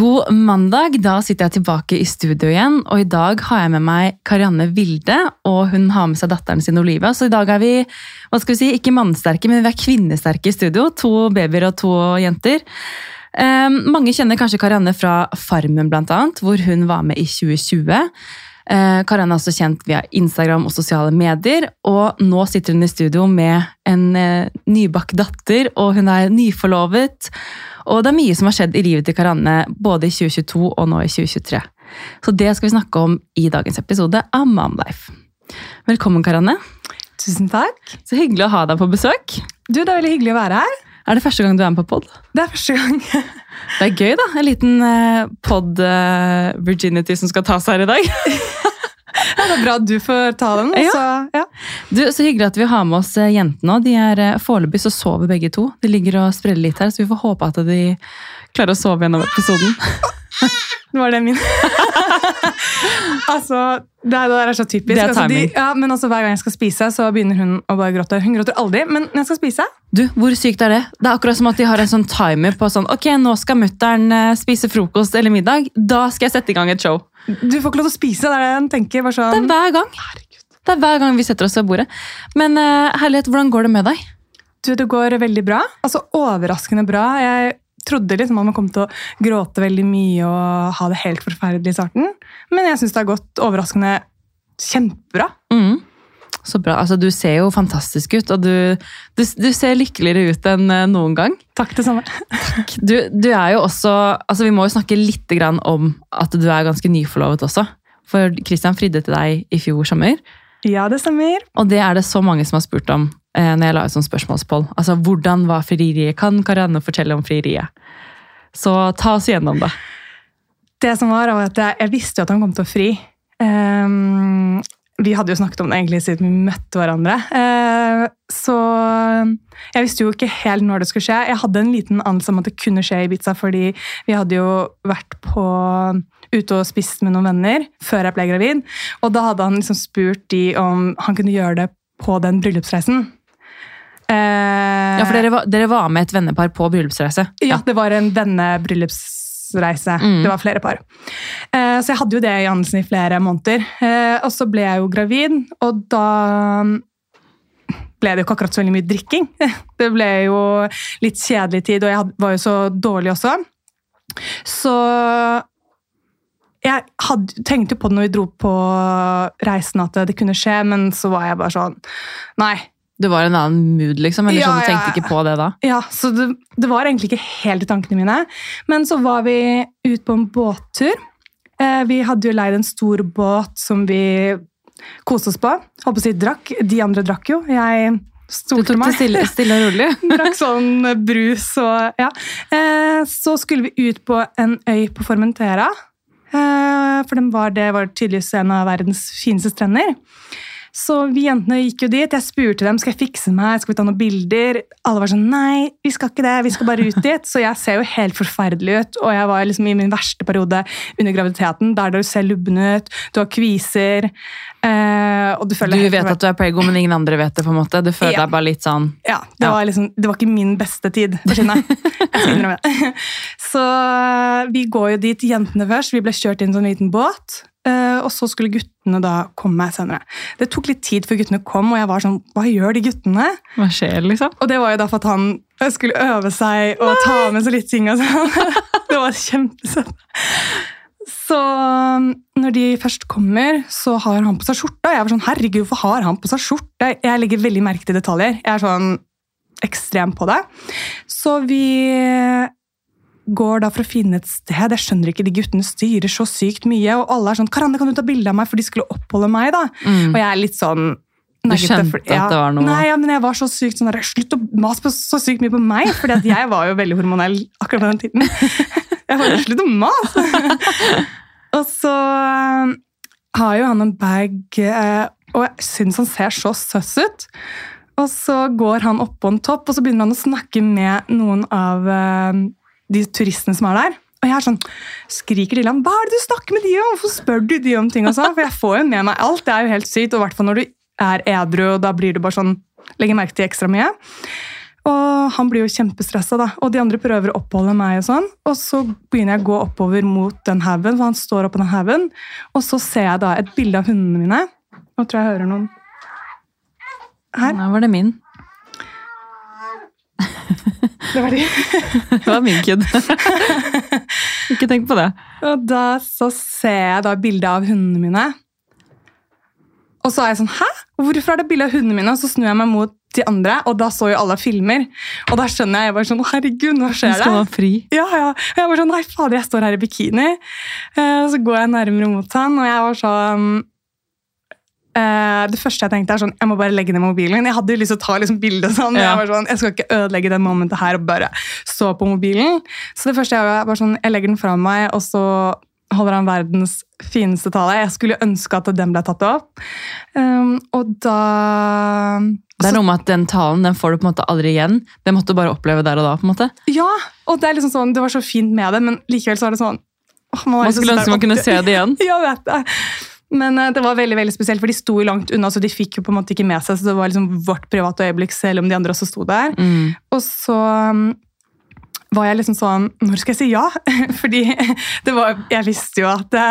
God mandag. Da sitter jeg tilbake i studio igjen. Og i dag har jeg med meg Karianne Vilde, og hun har med seg datteren sin Olivia. Så i dag er vi hva skal vi si, ikke mannsterke, men vi er kvinnesterke i studio. To babyer og to jenter. Um, mange kjenner kanskje Karianne fra Farmen, blant annet, hvor hun var med i 2020. Uh, Karianne er også kjent via Instagram og sosiale medier, og nå sitter hun i studio med en uh, nybakt datter, og hun er nyforlovet. Og det er mye som har skjedd i livet til Karanne både i 2022 og nå i 2023. Så det skal vi snakke om i dagens episode av Momlife. Velkommen, Karanne. Tusen takk. Så hyggelig å ha deg på besøk. Du, Det er veldig hyggelig å være her. Er det første gang du er med på pod? Det er første gang. det er gøy, da. En liten uh, pod uh, virginity som skal tas her i dag. Ja, det er bra at du får ta den. Ja. Så, ja. Du, så hyggelig at vi har med oss eh, jentene òg. De er eh, Foreløpig så sover begge to. De ligger og spreller litt her, så vi får håpe at de klarer å sove gjennom episoden. Nå var det min. altså, det, det, der er så typisk. Det er altså, de, ja, men altså, Hver gang jeg skal spise, så begynner hun å bare gråte. Hun gråter aldri, men når jeg skal spise Du, Hvor sykt er det? Det er akkurat som at de har en sånn timer på sånn Ok, nå skal mutter'n eh, spise frokost eller middag. Da skal jeg sette i gang et show. Du får ikke lov til å spise. Det er det hun tenker. Bare Det er sånn, hver gang. Det er hver gang vi setter oss ved bordet. Men uh, herlighet, hvordan går det med deg? du, Det går veldig bra. Altså Overraskende bra. Jeg trodde liksom at man kom til å gråte veldig mye og ha det helt forferdelig i starten. Men jeg syns det har gått overraskende kjempebra. Mm. Så bra. Altså, du ser jo fantastisk ut, og du, du, du ser lykkeligere ut enn eh, noen gang. Takk, det samme. Du, du er jo også altså Vi må jo snakke litt grann om at du er ganske nyforlovet også. For Christian fridde til deg i fjor sommer, Ja, det stemmer. og det er det så mange som har spurt om eh, når jeg la ut sånn spørsmålspoll. Altså, hvordan var frieriet? Kan Karianne fortelle om frieriet? Så ta oss gjennom det. Det som var, var at jeg visste jo at han kom til å fri. Um, vi hadde jo snakket om det egentlig siden vi møtte hverandre. Uh, så jeg visste jo ikke helt når det skulle skje. Jeg hadde en liten anelse om at det kunne skje i Ibiza, fordi vi hadde jo vært på, ute og spist med noen venner før jeg ble gravid. Og da hadde han liksom spurt de om han kunne gjøre det på den bryllupsreisen. Eh, Ja, for dere var, dere var med et vennepar på bryllupsreise. ja, det var en vennebryllupsreise. Mm. Det var flere par. Eh, så jeg hadde jo det i anelsen i flere måneder. Eh, og så ble jeg jo gravid, og da ble det jo ikke akkurat så veldig mye drikking. Det ble jo litt kjedelig tid, og jeg var jo så dårlig også. Så jeg hadde, tenkte på det når vi dro på reisen at det kunne skje, men så var jeg bare sånn Nei, Det var en annen mood, liksom? Eller Ja, sånn, du ja. ikke på det da? Ja, så det, det var egentlig ikke helt i tankene mine. Men så var vi ute på en båttur. Eh, vi hadde jo leid en stor båt som vi koste oss på. Holdt på å si drakk. De andre drakk jo. Jeg Du stolte tok det meg. stille, stille og rolig? Drakk sånn brus og ja. Eh, så skulle vi ut på en øy på Formentera. Eh, for den var, det var tydeligvis en av verdens fineste strender. Så vi jentene gikk jo dit. Jeg spurte dem skal jeg fikse meg, skal vi ta noen bilder. Alle var sånn nei, vi skal ikke det, vi skal bare ut dit. Så jeg ser jo helt forferdelig ut, og jeg var liksom i min verste periode under graviditeten. Der du ser lubben ut, du har kviser, Uh, og du Du vet at du er prego, men ingen andre vet det. på en måte. Du føler Ja. deg bare litt sånn Ja, det, Ja. Var liksom, det var ikke min beste tid på skinnet. Så vi går jo dit, jentene først. Vi ble kjørt inn i en sånn liten båt. Eh, Og så skulle guttene da komme senere. Det tok litt tid før guttene kom, og jeg var sånn Hva gjør de guttene? Hva skjer, liksom? Og det var jo da for at han skulle øve seg og ta med seg litt ting. og sånn. Det var kjempesøtt. Så um, når de først kommer, så har han på seg skjorte. Og jeg var sånn, herregud, hvorfor har han på seg skjorte? Jeg legger veldig merke til detaljer. Jeg er sånn ekstrem på det. Så vi går da for å finne et sted. Jeg skjønner ikke, de guttene styrer så sykt mye. Og alle er sånn, Karanne, kan du ta bilde av meg? For de skulle oppholde meg, da. Mm. Og jeg er litt sånn Du skjønte for- at det var noe- Nei, ja, men jeg var så sykt sånn der, Slutt å mase så sykt mye på meg, for jeg var jo veldig hormonell akkurat på den tiden. Jeg bare, Slutt å mase! og så eh, har jo han en bag, eh, og jeg syns han ser så søss ut. Og så går han opp på en topp, og så begynner han å snakke med noen av eh, de turistene som er der. Og jeg er sånn, skriker til ham, hva er det du snakker med de om? Hvorfor spør du de om ting? Og sånn? For jeg får jo med meg alt. Det er jo helt sykt. Og i hvert fall når du er edru, og da blir du bare sånn, legger merke til ekstra mye. Og han blir jo kjempestressa, da. Og de andre prøver å oppholde meg, og sånn. Og så begynner jeg å gå oppover mot den haugen, for han står oppå den haugen. Og så ser jeg da et bilde av hundene mine. Nå tror jeg jeg hører noen her. Nå var det min. Det var de. Det var min kødd. Ikke tenk på det. Og da så ser jeg da bildet av hundene mine. Og så er jeg sånn Hæ? Hvorfor er det bilde av hundene mine? Og så snur jeg meg mot de andre, og da så jo alle filmer. Og da skjønner jeg jeg bare sånn Herregud, hva skjer skal det? man fri. Ja, ja. Og jeg var sånn Nei, fader, jeg står her i bikini. Eh, og så går jeg nærmere mot han, og jeg var sånn eh, Det første jeg tenkte, er sånn Jeg må bare legge ned mobilen. Jeg hadde jo lyst til å ta liksom bilde sånn. Ja. Jeg var sånn, jeg skal ikke ødelegge det momentet her og bare stå på mobilen. Så det første jeg gjør, er sånn Jeg legger den fra meg, og så holder han verdens fineste tale. Jeg skulle ønske at den ble tatt opp. Um, og da Det er noe med at den talen den får du på en måte aldri igjen. Det måtte du bare oppleve der og da. på en måte. Ja, og det er liksom sånn, det var så fint med det, men likevel så er det sånn åh, har Man skulle ønske man kunne se det igjen. Ja, vet det. Men eh, det var veldig veldig spesielt, for de sto jo langt unna, så de fikk jo på en måte ikke med seg, så det var liksom vårt private øyeblikk, selv om de andre også sto der. Mm. Og så um, var jeg liksom sånn Når skal jeg si ja? Fordi det var, jeg visste jo at det,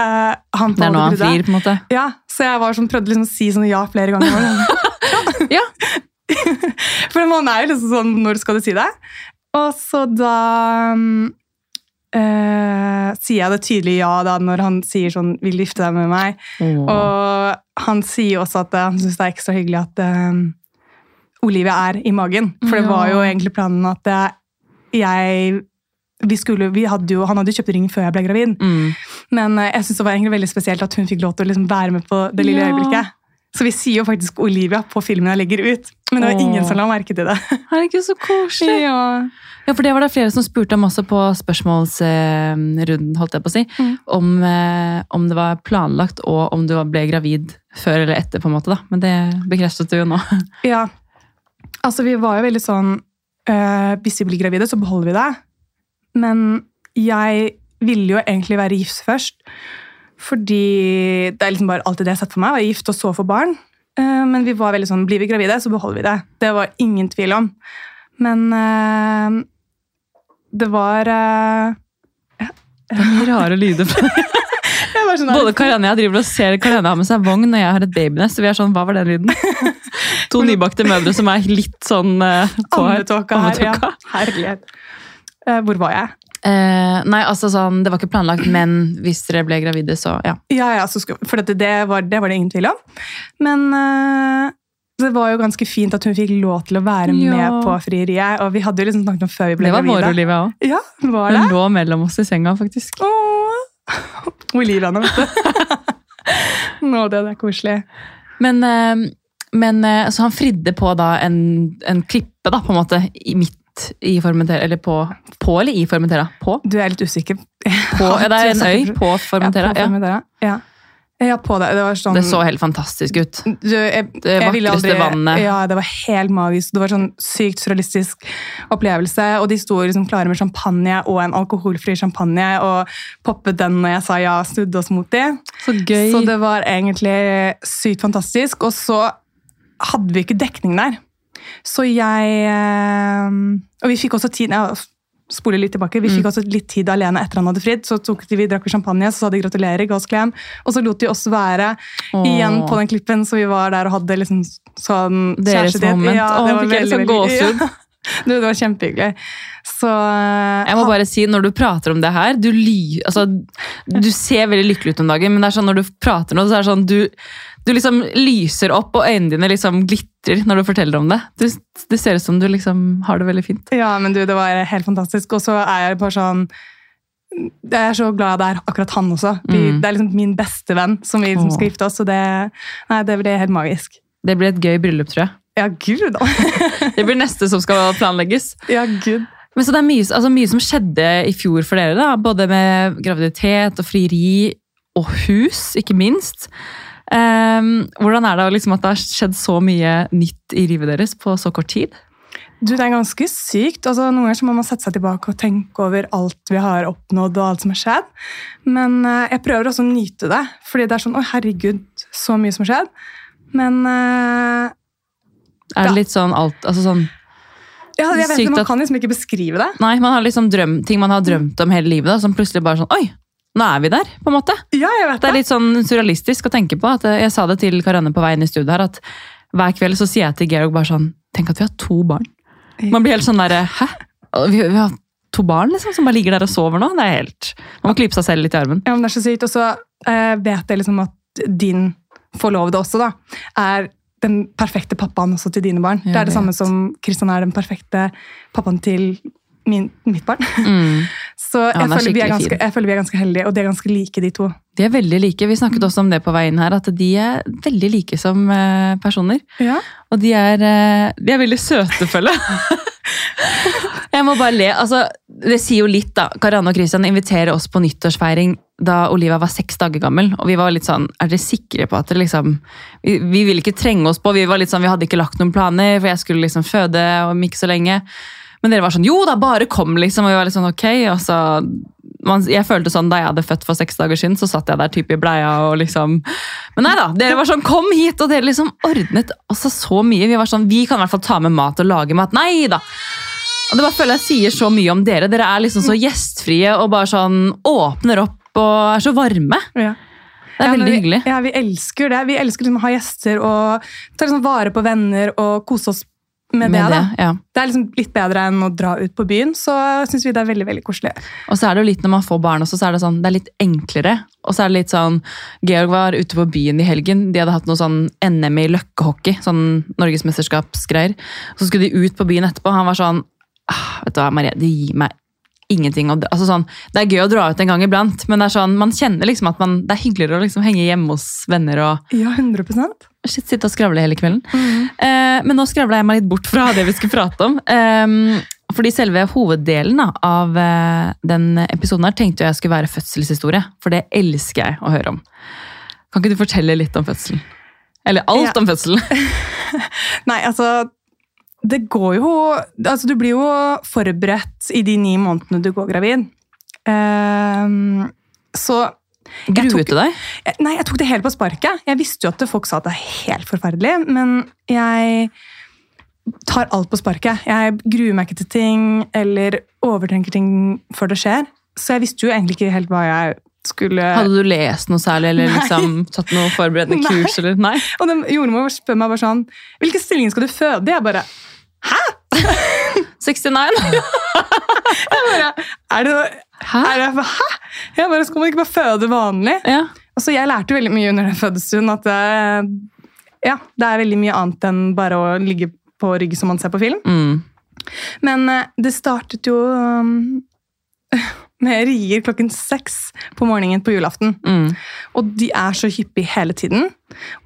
han Det er nå han frir, på en måte. Ja, så jeg var sånn, prøvde liksom å si sånn ja flere ganger. Ja. For man er jo liksom sånn Når skal du si det? Og så da eh, sier jeg det tydelig ja da når han sier sånn Vil du gifte deg med meg? Mm. Og han sier også at eh, han syns det er ekstra hyggelig at uh, Olivia er i magen. For det Ja. var jo egentlig planen at uh, jeg vi skulle, vi hadde jo, Han hadde jo kjøpt ring før jeg ble gravid. Mm. Men eh, jeg synes det var egentlig veldig spesielt at hun fikk lov til å liksom være med på det lille Ja. øyeblikket. Så vi sier jo faktisk Olivia på filmen jeg legger ut. Men det var ingen som la merke til det. Herregud, så koselig. Ja. Ja, for det var det flere som spurte om også på spørsmålsrunden, holdt jeg på å si. Mm. Om, eh, om det var planlagt, og om du ble gravid før eller etter, på en måte. da. Men det bekreftet du jo nå. ja. Altså, vi var jo veldig sånn øh, Hvis vi blir gravide, så beholder vi det. Men jeg ville jo egentlig være gift først. Fordi det er liksom bare alltid det jeg har sett for meg. Være gift og så få barn. Eh, men vi var veldig sånn, blir vi gravide, så beholder vi det. Det var ingen tvil om. Men uh, det var eh, Det er mye rare lyder. var sånn, Både Karianne og jeg driver og ser Karianne har med seg vogn, og jeg har et babynest. Så vi er sånn, hva var den lyden? To nybakte mødre som er litt sånn uh, på her. Ammetåka her. Ja. Herlighet. Uh, hvor var jeg? Eh, nei, altså sånn, det var ikke planlagt, men hvis dere ble gravide, så ja. Ja, ja, så For dette, det, var, det var det ingen tvil om. Men eh, det var jo ganske fint at hun fikk lov til å være Ja. med på frieriet. Og vi hadde jo liksom snakket om før vi ble gravide. Det var vår gravide. Olivia òg. Ja, var det? Hun lå mellom oss i senga, faktisk. Åh. Olivia nå, vet du. Nå, det er koselig. Men, eh, men så han fridde på da en, en klippe, da, på en måte, i i Formentera. Eller på, på eller i Formentera? På? Du er litt usikker. på ja, det er en øy på Formentera. Ja, på Formentera. Ja. ja, på det. Det var sånn det så helt fantastisk ut. du, jeg, Det vakreste aldri, vannet. Ja, det var helt magisk. Det var sånn sykt surrealistisk opplevelse. Og de sto liksom klare med champagne og en alkoholfri champagne og poppet den når jeg sa ja, snudde oss mot de. Så gøy. Så det var egentlig sykt fantastisk. Og så hadde vi ikke dekning der. Så jeg eh, Og vi fikk også tid Spole litt tilbake. Vi fikk også litt tid alene etter han hadde fridd. Så tok de, vi drakk vi champagne, så sa de gratulerer, ga oss klem. Og så lot de oss være Åh. igjen på den klippen, så vi var der og hadde liksom sånn Deres kjærestedate. Ja, Åh, fikk veldig, sånn gåsehud. ja. Du, det var kjempehyggelig. Så eh, Jeg må bare si, når du prater om det her, du, ly, altså, du ser veldig lykkelig ut om dagen, men det er sånn når du prater nå, så er det sånn, du, du liksom lyser opp, og øynene dine liksom glitrer når du forteller om det. Du, det ser ut som du liksom har det veldig fint. Ja, men du, det var helt fantastisk. Og så er jeg bare sånn Jeg er så glad det er akkurat han også. Vi, Mm. Det er liksom min beste venn som vi liksom skal gifte oss, så det, nei, det blir helt magisk. Det blir et gøy bryllup, tror jeg. Ja, gud da. Det blir neste som skal planlegges. Ja, gud. Men så det er mye, altså mye som skjedde i fjor for dere, da. Både med graviditet og frieri og hus, ikke minst. Ehm, hvordan er det liksom at det har skjedd så mye nytt i livet deres på så kort tid? Du, Det er ganske sykt. Altså, noen ganger må man sette seg tilbake og tenke over alt vi har oppnådd og alt som har skjedd. Men uh, jeg prøver også å nyte det, fordi det er sånn Å, herregud, så mye som har skjedd. Men uh, Er det Ja. litt sånn alt altså sånn, Ja, jeg vet, Sykt Man at- kan liksom ikke beskrive det. Nei, man har liksom drøm, ting man har drømt om hele livet, da, som plutselig bare sånn Oi, nå er vi der, på en måte. Ja, jeg vet Det det er litt sånn surrealistisk å tenke på. at eh, Jeg sa det til Karianne på vei inn i studio her, at hver kveld så sier jeg til Georg bare sånn Tenk at vi har to barn. Man blir helt sånn derre Hæ? Vi, vi har to barn liksom, som bare ligger der og sover nå? Det er helt Man må klype seg selv litt i armen. Ja, men det er så sykt. Og så eh, vet jeg liksom at din forlovede også da, er den perfekte pappaen også til dine barn. Jeg det er det samme som Kristian er den perfekte pappaen til min, mitt barn. Mm. Så jeg, er føler vi er ganske, jeg føler vi er ganske heldige, og de er ganske like, de to. De er veldig like. Vi snakket også om det på veien her, at de er veldig like som eh, personer. Ja. Og de er, eh, de er veldig søte, føler jeg. Jeg må bare le. altså, Det sier jo litt, da. Karianne og Christian inviterer oss på nyttårsfeiring da Olivia var seks dager gammel. Og vi var litt sånn Er dere sikre på at dere liksom Vi, vi ville ikke trenge oss på. Vi var litt sånn, vi hadde ikke lagt noen planer, for jeg skulle liksom føde om ikke så lenge. Men dere var sånn Jo da, bare kom, liksom. Og vi var litt sånn ok. Og så man, jeg følte sånn, Da jeg hadde født for seks dager siden, så satt jeg der type i bleia og liksom Men nei da, dere var sånn kom hit! Og dere liksom ordnet også så mye. Vi var sånn, vi kan i hvert fall ta med mat og lage mat. Nei da! Og det bare føler jeg sier så mye om dere. Dere er liksom så gjestfrie og bare sånn åpner opp og er så varme. Ja. Det er Ja, veldig hyggelig. Ja, vi elsker det. Vi elsker liksom å ha gjester og ta liksom vare på venner og kose oss med, det. da. ja. Det er liksom litt bedre enn å dra ut på byen, så syns vi det er veldig veldig koselig. Og så er det jo litt når man får barn også, så er det sånn, det er litt enklere. Og så er det litt sånn, Georg var ute på byen i helgen, de hadde hatt noe sånn NM i løkkehockey, sånn norgesmesterskapsgreier. Så skulle de ut på byen etterpå, han var sånn, ah, vet du hva Marie, det gir meg ingenting. Det, altså sånn, det er gøy å dra ut en gang iblant, men det er sånn, man kjenner liksom at man, det er hyggeligere å liksom henge hjemme hos venner og Ja, 100 shit, sitte og skravle hele kvelden. Eh, men nå skravla jeg meg litt bort fra det vi skulle prate om. Eh, fordi selve hoveddelen da, av eh, den episoden her tenkte jeg skulle være fødselshistorie. For det elsker jeg å høre om. Kan ikke du fortelle litt om fødselen? Eller alt Ja. om fødselen. Nei, altså Det går jo Altså, du blir jo forberedt i de ni månedene du går gravid. Ehm, så Gruet du deg? Nei, jeg tok det helt på sparket. Jeg visste jo at folk sa at det er helt forferdelig, men jeg tar alt på sparket. Jeg gruer meg ikke til ting eller overtenker ting før det skjer. Så jeg visste jo egentlig ikke helt hva jeg skulle Hadde du lest noe særlig, eller liksom tatt noe forberedende Nei. kurs? eller? Nei? Og jordmor spør meg bare sånn Hvilken stilling skal du føde? Jeg bare 69? jeg bare, Er det, Hæ? er det Hæ? Jeg bare, Skal man ikke bare føde vanlig? Ja. Altså, jeg lærte veldig mye under den fødestuen at det, ja, det er veldig mye annet enn bare å ligge på rygg som man ser på film. Mm. Men eh, det startet jo um, med rier klokken seks på morgenen på julaften. Mm. Og de er så hyppige hele tiden.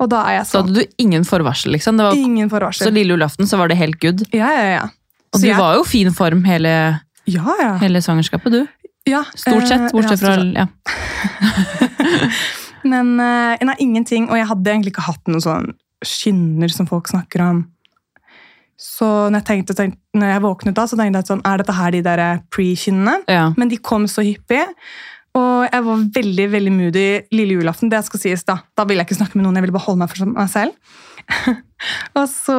Og da er jeg Så sånn hadde du ingen forvarsel, liksom? Det var, Ingen så lille julaften så var det helt good? Ja, ja, ja. Og Så du jeg- var jo i fin form hele, Ja, ja. hele svangerskapet, du. ja. Stort sett, eh, bortsett fra ja. Men eh, nei, ingenting. Og jeg hadde egentlig ikke hatt noen sånn skinner som folk snakker om. Så når jeg, tenkte, tenkte, når jeg våknet da, så tenkte jeg sånn, er dette her de der pre-skinnene? ja. Men de kom så hyppig. Og jeg var veldig veldig moody lille julaften. Det skal sies Da Da ville jeg ikke snakke med noen, jeg ville bare holde meg for meg selv. og så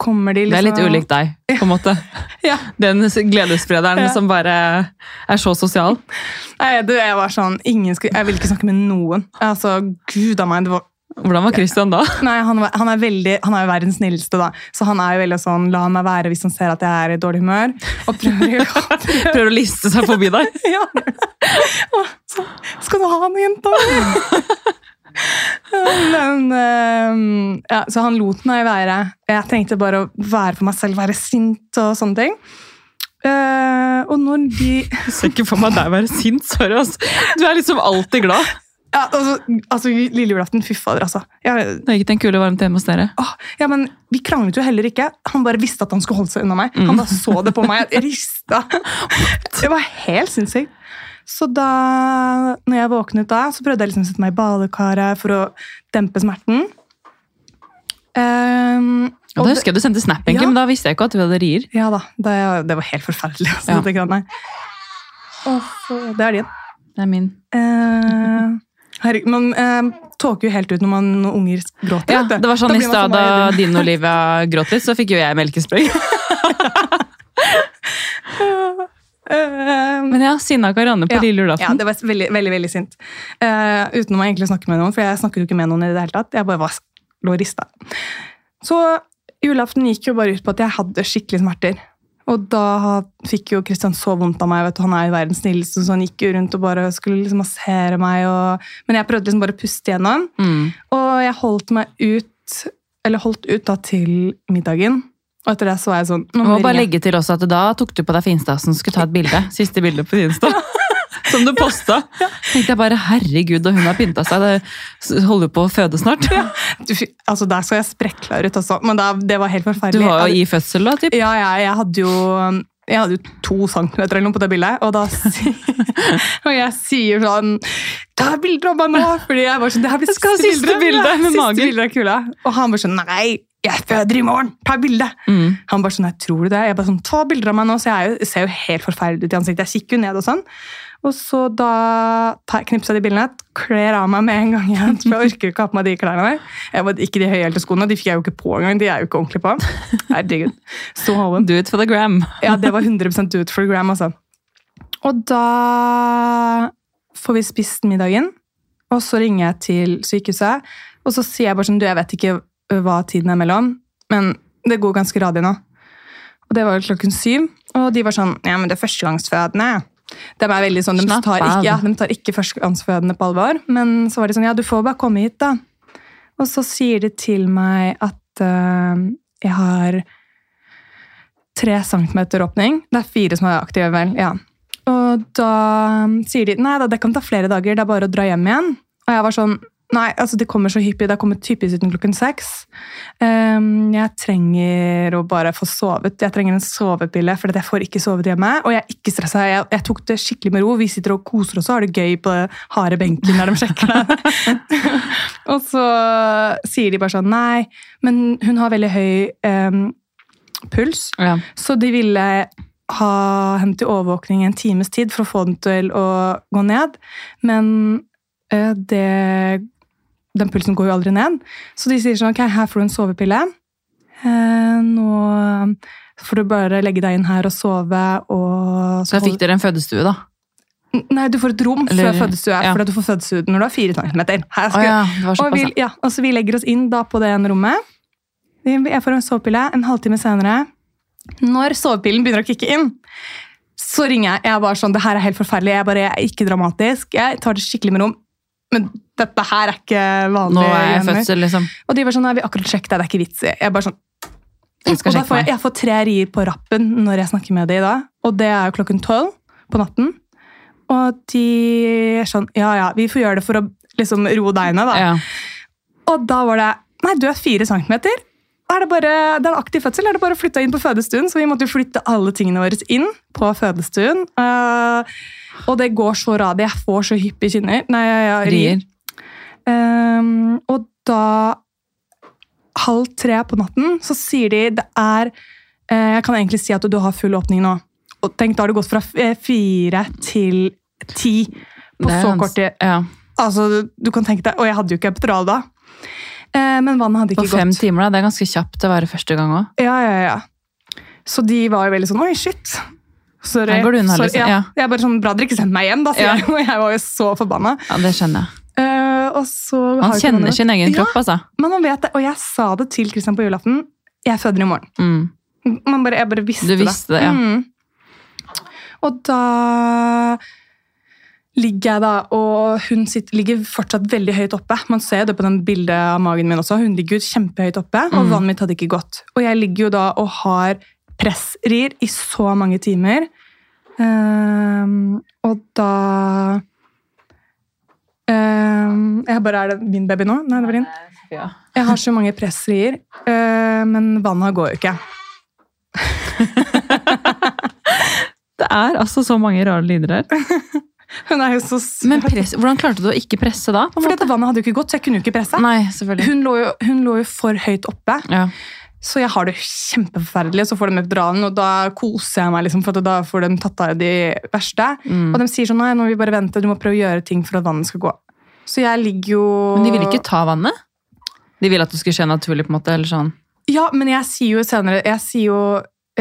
kommer de Det liksom er litt ulikt deg, på en måte. Ja. Den gledessprederen Ja. som bare er så sosial. Nei, du, jeg var sånn, ingen skulle, jeg ville ikke snakke med noen. Altså, gud av meg, det var Hvordan var Christian da? Nei, han, var- han er veldig, han er jo verdens snilleste, da. Så han er jo veldig sånn la meg være hvis han ser at jeg er i dårlig humør. Og prøver å Prøver å liste seg forbi deg? ja. Og så, Skal du ha noe, jenta? Men ehm, ja, Så han lot meg være. Jeg trengte bare å være for meg selv, være sint og sånne ting. Eh, og når de Jeg ser ikke for meg deg være sint. Sorry, altså. Du er liksom alltid glad. ja, altså, altså, Lille julaften, fy fader, altså. Jeg, Det gikk en kule varmt hjemme hos dere. Åh, ja, men Vi kranglet jo heller ikke. Han bare visste at han skulle holde seg unna meg. Han bare så det på meg. Jeg rista. Det var helt sinnssykt. Så da når jeg våknet da, så prøvde jeg liksom å sette meg i badekaret for å dempe smerten. Um, Ja, da husker jeg du sendte snap, egentlig, Ja. men da visste jeg ikke at du hadde rier. ja da, det, det var helt forferdelig. Altså, Ja. dette greiene her. Og det er din. Det er min. Uh, herregud, man uh, tåker jo helt ut når, man, når unger gråter. Ja, det var sånn Da i stad da meget- din Olivia gråt litt, så fikk jo jeg melkesprøyt. Ja, sinna Karianne på Ja. lille Ja, det var veldig, veldig, veldig sint. Uh, uten å egentlig snakke med noen, for jeg snakker jo ikke med noen i det hele tatt. Jeg bare var, lå rista. Så julaften gikk jo bare ut på at jeg hadde skikkelig smerter. Og da fikk jo Kristian så vondt av meg. vet du, Han er jo verdens snilleste, så han gikk jo rundt og bare skulle liksom massere meg. Og, men jeg prøvde liksom bare å puste gjennom. Mm. Og jeg holdt meg ut, eller holdt ut da til middagen. Og etter det så var jeg sånn nå må bare ringe. legge til også at da tok du på deg finstasen skulle ta et bilde. Siste bilde på Insta. Som du posta. tenkte jeg bare, herregud, og hun har pynta seg. Det holder jo på å føde snart. Du, altså Der så jeg sprekla ut også, men da, det var helt forferdelig. Du var jo i fødsel da, typ. Ja, ja, jeg hadde jo jeg hadde jo to centimeter eller noe på det bildet, og, da, og jeg sier sånn Ta bilder av meg nå! Fordi jeg var sånn, det her blir siste, siste siste bilde Ja, med siste bildet bilde av kula. Og han bare sånn Nei, jeg føder i morgen! Ta bilde! Mm. Han bare sånn, jeg tror du det? Jeg bare sånn, ta bilder av meg nå, så jeg er ser jo helt forferdelig ut i ansiktet. Jeg kikker jo ned og sånn. Og så da knipser jeg de bildene, kler av meg med en gang igjen, for jeg orker ikke å ha på meg de klærne der. Jeg var, ikke de høyhælte skoene, de fikk jeg jo ikke på engang, de er jo ikke ordentlig på. Herregud. Så hoven. Do it for the gram. Ja, det var 100 do it for the gram, altså. Og da får vi spist middagen, og så ringer jeg til sykehuset, og så sier jeg bare sånn, du, jeg vet ikke hva tiden er mellom, men det går ganske radig nå. Og det var klokken syv, og de var sånn, ja, men det er førstegangsfødende. De er veldig sånn, de tar, ikke, ja, de tar ikke førstegangsfødende på alvor, men så var de sånn, ja, du får bare komme hit da. Og så sier de til meg at uh, jeg har tre centimeter åpning. Det er fire som er aktive, vel. ja. Og da sier de nei da, det kan ta flere dager, det er bare å dra hjem igjen. Og jeg var sånn Nei, altså det kommer så hyppig. Det har kommet typisk uten klokken seks. Um, jeg trenger å bare få sovet. Jeg trenger en sovepille, for jeg får ikke sovet hjemme. Og jeg er ikke stressa. Jeg, jeg tok det skikkelig med ro. Vi sitter og koser oss og har det gøy på harde benken der de sjekker det. og så sier de bare sånn Nei, men hun har veldig høy um, puls. Ja. Så de ville ha henne til overvåkning en times tid for å få den til å gå ned. Men eh, det, den pulsen går jo aldri ned. Så de sier sånn Ok, her får du en sovepille. Eh, nå får du bare legge deg inn her og sove. Og Så da fikk dere en fødestue, da. Nei, du får et rom Eller- før fødestue. ja. For du får fødestue når du har fire centimeter. Skal, ja, og, vi, ja, og så vi legger oss inn da på det ene rommet. Jeg får en sovepille en halvtime senere. Når sovepillen begynner å kicke inn, så ringer jeg. Jeg er bare sånn, det her er helt forferdelig. Jeg, bare, jeg er ikke dramatisk. Jeg tar det skikkelig med rom. Men dette her er ikke vanlig. Nå er jeg hjemme. fødsel, liksom. Og de var sånn, nei, vi akkurat sjekket deg, det er ikke vits. i». Jeg bare sånn, Jeg og da får jeg, jeg får tre rier på rappen når jeg snakker med dem i dag. Og det er jo klokken tolv på natten. Og de er sånn, ja ja, vi får gjøre det for å liksom roe deg ned da. Ja. Og da var det Nei, du er fire centimeter. Er det, bare, det er aktiv fødsel, er det bare å flytte inn på fødestuen? Så vi måtte jo flytte alle tingene våre inn på fødestuen. Uh, og det går så radig. Jeg får så hyppig kynner. Nei, jeg, jeg rier. Ehm, og da halv tre på natten så sier de det er uh, Jeg kan egentlig si at du har full åpning nå. Og tenk, da har det gått fra eh, fire til ti på så kort tid. Ja. Altså, du kan tenke deg, Og jeg hadde jo ikke epidural da. Eh, men vannet hadde ikke gått. På fem gått. timer, da. Det er ganske kjapt å være første gang òg. Ja, ja, ja. Så de var jo veldig sånn Oi, shit. Sorry. Her går du unna, liksom. Ja. Ja. Jeg er bare sånn, Bra dere ikke sendte meg hjem, da, sier Ja. jeg. Og jeg var jo så forbanna. Ja, det skjønner jeg. Uh, ikke kjenner sin egen Ja. kropp, altså. Men man vet det, og jeg sa det til Kristian på julaften. Jeg føder i morgen. Mm. Man bare, jeg bare visste visste det, ja. Mm. Og da ligger jeg da, og hun sitter, ligger fortsatt veldig høyt oppe. Man ser det på den bildet av magen min også. Hun ligger kjempehøyt oppe, og Mm. vannet mitt hadde ikke gått. Og jeg ligger jo da og har pressrir i så mange timer. Um, og da um, Jeg bare, Er det min baby nå? Nei, det var din. Ja. Jeg har så mange pressrier, uh, men vannet går jo ikke. Det er altså så mange rare lyder her. Hun er jo så søt. Men press, hvordan klarte du å ikke presse da? Fordi måte? at vannet hadde jo ikke gått, så jeg kunne jo ikke presse. Nei. Hun lå, jo, hun lå jo for høyt oppe, Ja. så jeg har det kjempeforferdelig. Så får de epiduralen, og da koser jeg meg, liksom, for da får de tatt av de verste. Mm. Og de sier sånn nei, nå må vi bare vente, du må prøve å gjøre ting for at vannet skal gå. Så jeg ligger jo Men de ville ikke ta vannet? De ville at det skulle skje naturlig, på en måte? eller sånn? Ja, men jeg sier jo senere Jeg sier jo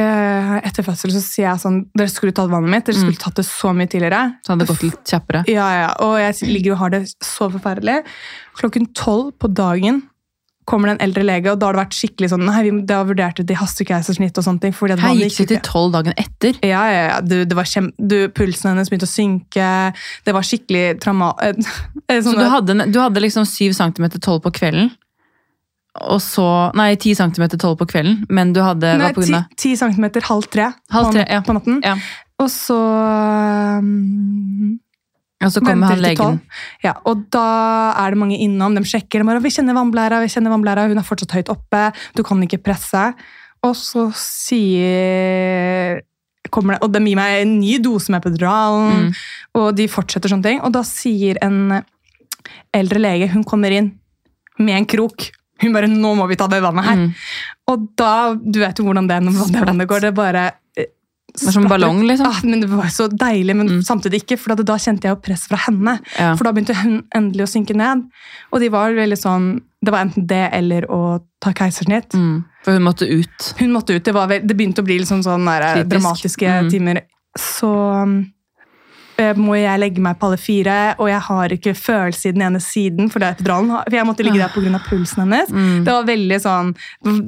etter fødsel så sier jeg sånn Dere skulle tatt vannet mitt. Dere Mm. skulle tatt det så mye tidligere. Så hadde det gått litt kjappere. Ja, ja, Og jeg ligger og har det så forferdelig. Klokken tolv på dagen kommer det en eldre lege, og da har det vært skikkelig sånn Nei, vi, det har vurdert ut i hastekeisersnitt og sånne ting. fordi Her gikk det til tolv dagen etter. Ja, ja, ja. Du, det var kjem... du, pulsen hennes begynte å synke. Det var skikkelig trauma... eh, eh, Så sånn- du hadde, du hadde liksom syv centimeter tolv på kvelden. Og så Nei, 10 centimeter tolv på kvelden, men du hadde Nei, Hva på grunn av? 10 centimeter, halv tre, Halv på, ja. på natten. Ja. Og så um, Og så kommer han legen. Ja, og da er det mange innom. De sjekker. De bare, vi kjenner vannblæra, vi kjenner vannblæra, hun er fortsatt høyt oppe. Du kan ikke presse. Og så sier kommer det, Og de gir meg en ny dose med epiduralen, Mm. og de fortsetter sånne ting. Og da sier en eldre lege Hun kommer inn med en krok. Hun bare 'Nå må vi ta det vannet her'. Mm. Og da Du vet jo hvordan det er når det går. Det bare eh, Det var som en ballong, liksom. Ah, men Det var så deilig, men Mm. samtidig ikke. For da kjente jeg jo press fra henne. Ja. For da begynte hun endelig å synke ned. Og de var veldig sånn Det var enten det eller å ta keisersnitt. Mm. For hun måtte ut. Hun måtte ut. Det, var det begynte å bli liksom sånn der, dramatiske Mm. timer. Så eh, må jeg legge meg på alle fire, og jeg har ikke følelse i den ene siden. For, det for jeg måtte ligge der pga. pulsen hennes. Mm. Det var veldig sånn,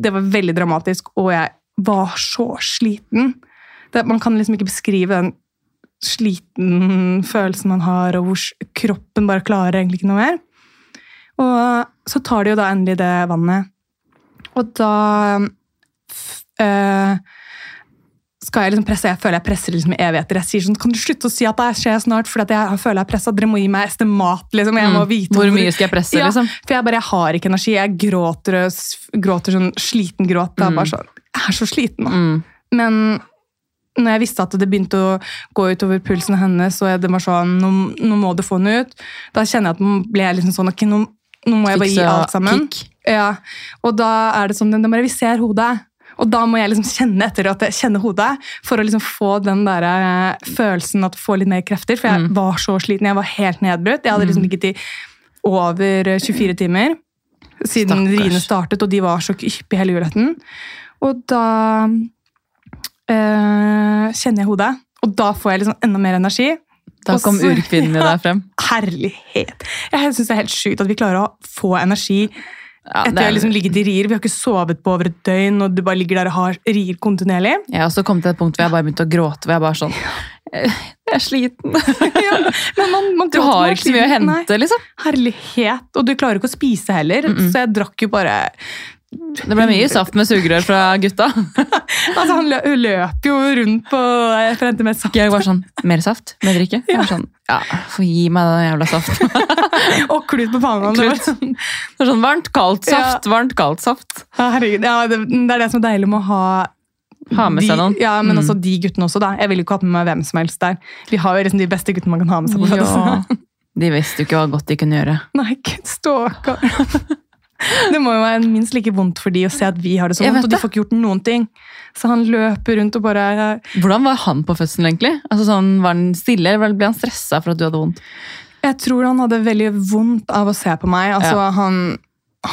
det var veldig dramatisk, og jeg var så sliten. Det, man kan liksom ikke beskrive den sliten følelsen man har, og hvor kroppen bare klarer egentlig ikke noe mer. Og så tar de jo da endelig det vannet. Og da eh, skal jeg liksom presse, jeg føler jeg presser liksom evigheter. Jeg sier sånn, kan du slutte å si at det skjer snart, for jeg føler jeg er presset. Dere må gi meg estimat, liksom. Jeg må Mm. vite Hvor mye skal jeg presse, Ja. liksom? For jeg bare, jeg har ikke energi. Jeg gråter, gråter sånn sliten gråt. Det er Mm. bare sånn, jeg er så sliten nå. Mm. Men når jeg visste at det begynte å gå utover pulsen hennes, og det var sånn, nå, nå må du få den ut, da kjenner jeg at nå ble liksom sånn, ok, nå, nå må jeg bare gi alt sammen. kick. Ja, og da er det sånn, det bare, vi ser hodet. Og da må jeg liksom kjenne etter at jeg kjenner hodet, for å liksom få den der eh, følelsen at få litt mer krefter. For jeg Mm. var så sliten, jeg var helt nedbrutt. Jeg hadde liksom ligget i over eh, 24 timer siden Stakkars. riene startet, og de var så hyppige hele julaften. Og da eh, kjenner jeg hodet, og da får jeg liksom enda mer energi. Da Og kom urkvinnen Ja. deg frem. Herlighet! Jeg syns det er helt sjukt at vi klarer å få energi Ja, etter jeg har liksom ligget i rier. Vi har ikke sovet på over et døgn, og du bare ligger der og har rier kontinuerlig. Jeg har også kommet til et punkt hvor jeg bare begynte å gråte. Hvor jeg bare sånn Jeg er sliten. ja, men man, man Du har ikke så mye å hente, liksom. Herlighet! Og du klarer ikke å spise heller, Mm-mm. så jeg drakk jo bare Det ble mye saft med sugerør fra gutta. Altså, Han lø løp jo rundt på for å hente mer saft. Jeg var sånn Mer saft? Mer drikke? Jeg var sånn, ja, få gi meg den jævla saften. Og klut på panna. Det var sånn, Det var sånn Varmt, kaldt saft, varmt, kaldt saft. ja, herregud, ja, det, det er det som er deilig med å ha Ha med seg noen. Ja, men Mm. også de guttene også, da. Jeg ville ikke hatt med meg hvem som helst der. Vi har jo liksom de beste guttene man kan ha med seg på Ja. De visste jo ikke hva godt de kunne gjøre. Nei, stakkar. Det må jo være minst like vondt for de å se at vi har det så vondt, og de får ikke gjort noen ting. Så han løper rundt og bare Hvordan var han på fødselen, egentlig? Altså sånn, Var han stille, eller ble han stressa for at du hadde vondt? Jeg tror han hadde veldig vondt av å se på meg. Altså, Ja. han,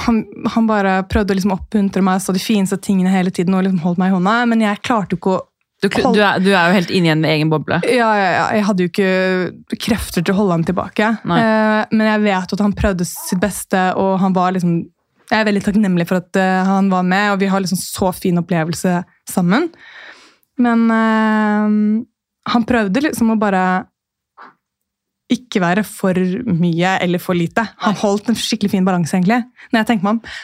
han, han bare prøvde å liksom oppmuntre meg, sa de fineste tingene hele tiden og liksom holdt meg i hånda, men jeg klarte jo ikke å Du, du, er, du er jo helt inne i en egen boble. ja, ja, ja, Jeg hadde jo ikke krefter til å holde ham tilbake. Eh, men jeg vet at han prøvde sitt beste, og han var liksom Jeg er veldig takknemlig for at uh, han var med, og vi har liksom så fin opplevelse sammen. Men uh, han prøvde liksom å bare ikke være for mye eller for lite. Han holdt en skikkelig fin balanse, egentlig, når jeg tenker meg om.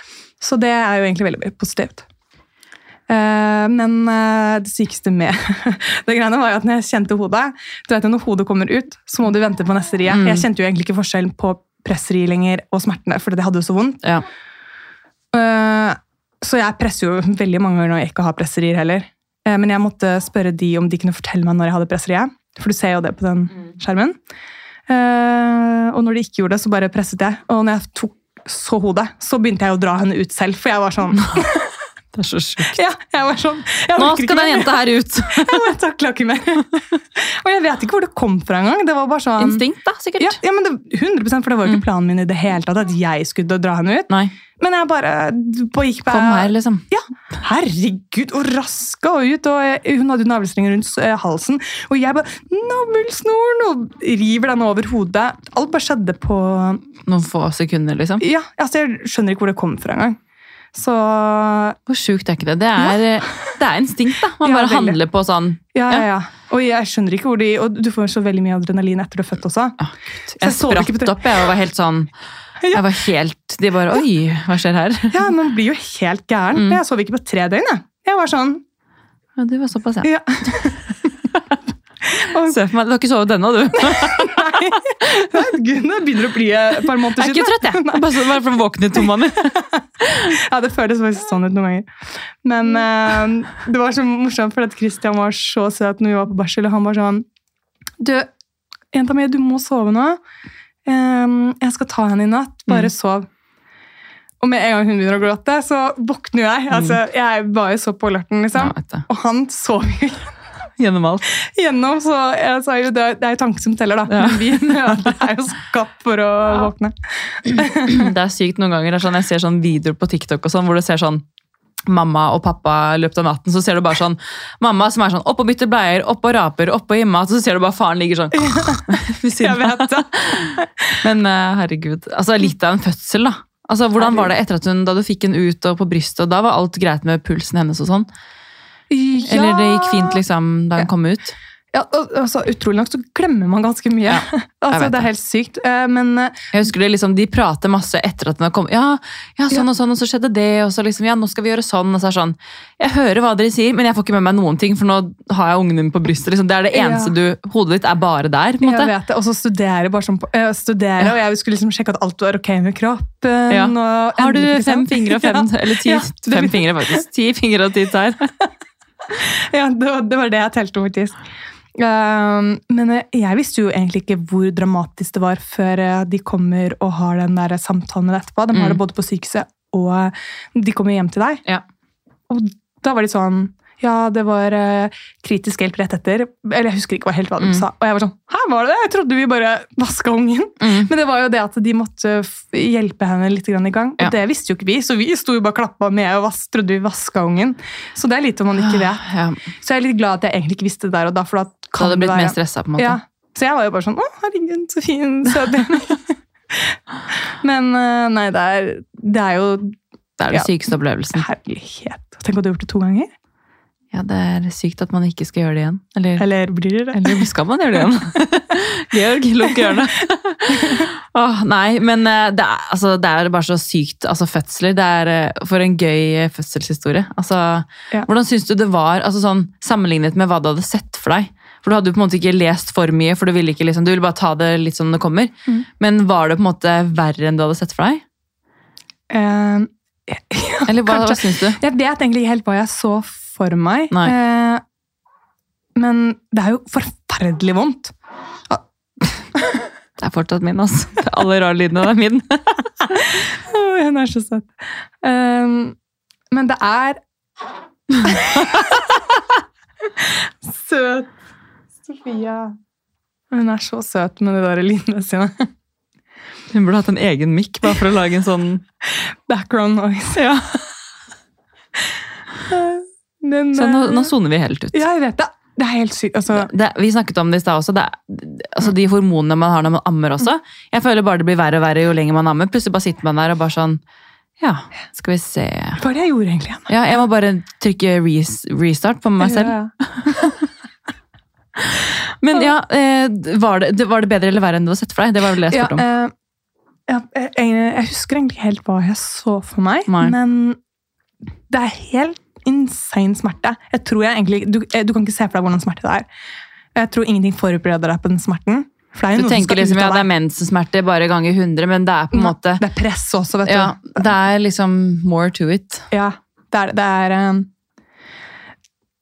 Så det er jo egentlig veldig, positivt. Eh, men det sykeste med det greiene var jo at når jeg kjente hodet du vet Når hodet kommer ut, så må du vente på neste rie. Mm. Jeg kjente jo egentlig ikke forskjellen på pressri lenger og smertene, for det hadde jo så vondt. Ja. Eh, så jeg presser jo veldig mange ganger når jeg ikke har presserier heller. Eh, men jeg måtte spørre de om de kunne fortelle meg når jeg hadde presseriet. For du ser jo det på den skjermen. Eh, og når de ikke gjorde det, så bare presset jeg. Og når jeg tok så hodet, så begynte jeg å dra henne ut selv. For jeg var sånn Det er så sjukt. Ja, jeg var sånn jeg Nå skal den jenta her ut! Jeg bare takla ikke mer. Og jeg vet ikke hvor det kom fra engang. Det var bare sånn Instinkt, da, sikkert. Ja, ja, men det, 100% For det var jo Mm. ikke planen min i det hele tatt at jeg skulle dra henne ut. Nei, Men jeg bare på gikk på kom her, liksom. Ja, herregud, og raska ut. Og jeg, hun hadde jo navlestrenger rundt eh, halsen. Og jeg bare Navlesnoren! Og river den over hodet. Alt bare skjedde på Noen få sekunder, liksom. Ja, altså Jeg skjønner ikke hvor det kom fra engang. Så Hvor sjukt er ikke det? Det er, det er instinkt, da. Man Ja, bare veldig. handler på sånn ja, ja, ja. Og jeg skjønner ikke hvor de Og du får så veldig mye adrenalin etter du er født også. Oh, Jeg jeg spratt opp, jeg, og var helt sånn Jeg var helt De bare Oi, hva skjer her? Ja, Man blir jo helt gæren. Mm. Jeg sov ikke på tre døgn. Jeg, jeg var sånn Ja, du var såpass, ja. ja. Se for meg, Du har ikke sovet ennå, du? nei, det begynner å bli et par måneder siden. Jeg er ikke trøtt, jeg. Bare bare for å våkne i tomma. Ja, det føles faktisk sånn ut noen ganger. Men uh, det var så morsomt, for at Christian var så søt når vi var på barsel. Og han var sånn Du, jenta mi, du må sove nå. Um, jeg skal ta henne i natt. Bare Mm. sov. Og med en gang hun begynner å gråte, så våkner jeg. Altså, jeg var jo så på alerten, liksom. Ja. Og han sov jo Gjennom alt. Gjennom, så jeg sa jo det, er jo tanken som teller, da. Ja. Men vi er jo skapt for å våkne. Det er sykt noen ganger. Er sånn, jeg ser sånn videoer på TikTok og sånn, hvor du ser sånn mamma og pappa i løpet av natten, så ser du bare sånn mamma som er sånn opp og bytter bleier, opp og raper, opp og gir mat, så ser du bare faren ligger sånn ved siden av. Men eh, herregud, altså litt av en fødsel da. Altså, hvordan var det etter at hun, da du fikk henne ut og på brystet, og da var alt greit med pulsen hennes og sånn? Eller det gikk fint liksom da hun kom ut? Ja, altså, utrolig nok så glemmer man ganske mye. altså, det er helt sykt. Eh, Men eh, Jeg husker det liksom, De prater masse etter at den har kommet. Ja, ja, sånn og sånn, og så skjedde det, og så liksom, ja, nå skal vi gjøre sånn. og så er sånn, Jeg hører hva dere sier, men jeg får ikke med meg noen ting, for nå har jeg ungen min på brystet. liksom, Det er det Ja. eneste du Hodet ditt er bare der. på en jeg vet det. Og så studere, bare sånn på, eh, studere Ja. og jeg skulle liksom sjekke at alt var ok med kroppen. Ja. og Har du fem fingre og fem Ja. Eller ti, Ja, fem fingre, faktisk. Ti fingre og ti tær. Ja, det var, det var det jeg telte, faktisk. Um, men eh, jeg visste jo egentlig ikke hvor dramatisk det var før eh, de kommer og har den der samtalen etterpå. De har Mm. det både på sykehuset og de kommer hjem til deg. Ja. Og da var de sånn Ja, det var eh, kritisk hjelp rett etter. Eller jeg husker ikke helt hva de Mm. sa. Og jeg var sånn Hæ, var det det? Jeg trodde vi bare vaska ungen. Mm. Men det var jo det at de måtte hjelpe henne litt i gang. Og Ja. det visste jo ikke vi, så vi sto jo bare klappa med og vas trodde vi vaska ungen. Så det er lite om man ikke vet. Ja, Så jeg er litt glad at jeg egentlig ikke visste det der og da. for da da kan hadde du det blitt være... mer stressa, på en måte. Ja. Så jeg var jo bare sånn Å, herregud, så fin, søt Men eh, nei, det er, det er jo Det er den Ja. sykeste opplevelsen. herlighet. Tenk at du har gjort det to ganger. Ja, Det er sykt at man ikke skal gjøre det igjen. Eller, Eller blir det det? eller skal man gjøre det igjen? Georg, lukk hjørnet! Åh, nei, men eh, det er, altså, det er bare så sykt. Altså, fødsler. Det er eh, for en gøy eh, fødselshistorie. Altså, Ja. Hvordan syns du det var, altså, sånn, sammenlignet med hva du hadde sett for deg? For Du hadde jo på en måte ikke lest for mye, for du ville, ikke, liksom, du ville bare ta det litt som det kommer. Mm. Men var det på en måte verre enn du hadde sett for deg? Eh, Eller hva, hva Kanskje. syns du? jeg vet egentlig ikke helt hva jeg så for meg. Nei. Eh, men det er jo forferdelig vondt. Det er fortsatt min, altså. Alle rare lydene er min. oh, hun er så søt. Um, men det er Søt. Sofia. Hun er så søt med de der lydene sine. Hun burde hatt en egen mikk bare for å lage en sånn Background noise. Ja. Men, Så nå, eh, nå soner vi helt ut. Ja, jeg vet det. Det er helt sykt. Altså, Det, vi snakket om det i stad også. Det, altså de hormonene man har når man ammer også. Jeg føler bare det blir verre og verre jo lenger man ammer. Plutselig bare sitter man der og bare sånn Ja, skal vi se hva var det jeg gjorde egentlig? Anna? Ja, jeg må bare trykke res, restart på meg selv. Ja. Men ja, eh, var det, var det bedre eller verre enn du hadde sett for deg? Det var vel det jeg Ja, spurte om. eh, ja, jeg, jeg, jeg husker egentlig helt hva jeg så for meg, Nei. men det er helt insane smerte. Jeg tror jeg egentlig, du, eh, du kan ikke se for deg hvordan smerte det er. Jeg tror ingenting forbereder deg på den smerten. Er Du tenker liksom ja, det er mensensmerter bare ganger 100, men det er på en måte Det er press også, vet Ja, det er liksom more to it. Ja, det er, det er, eh,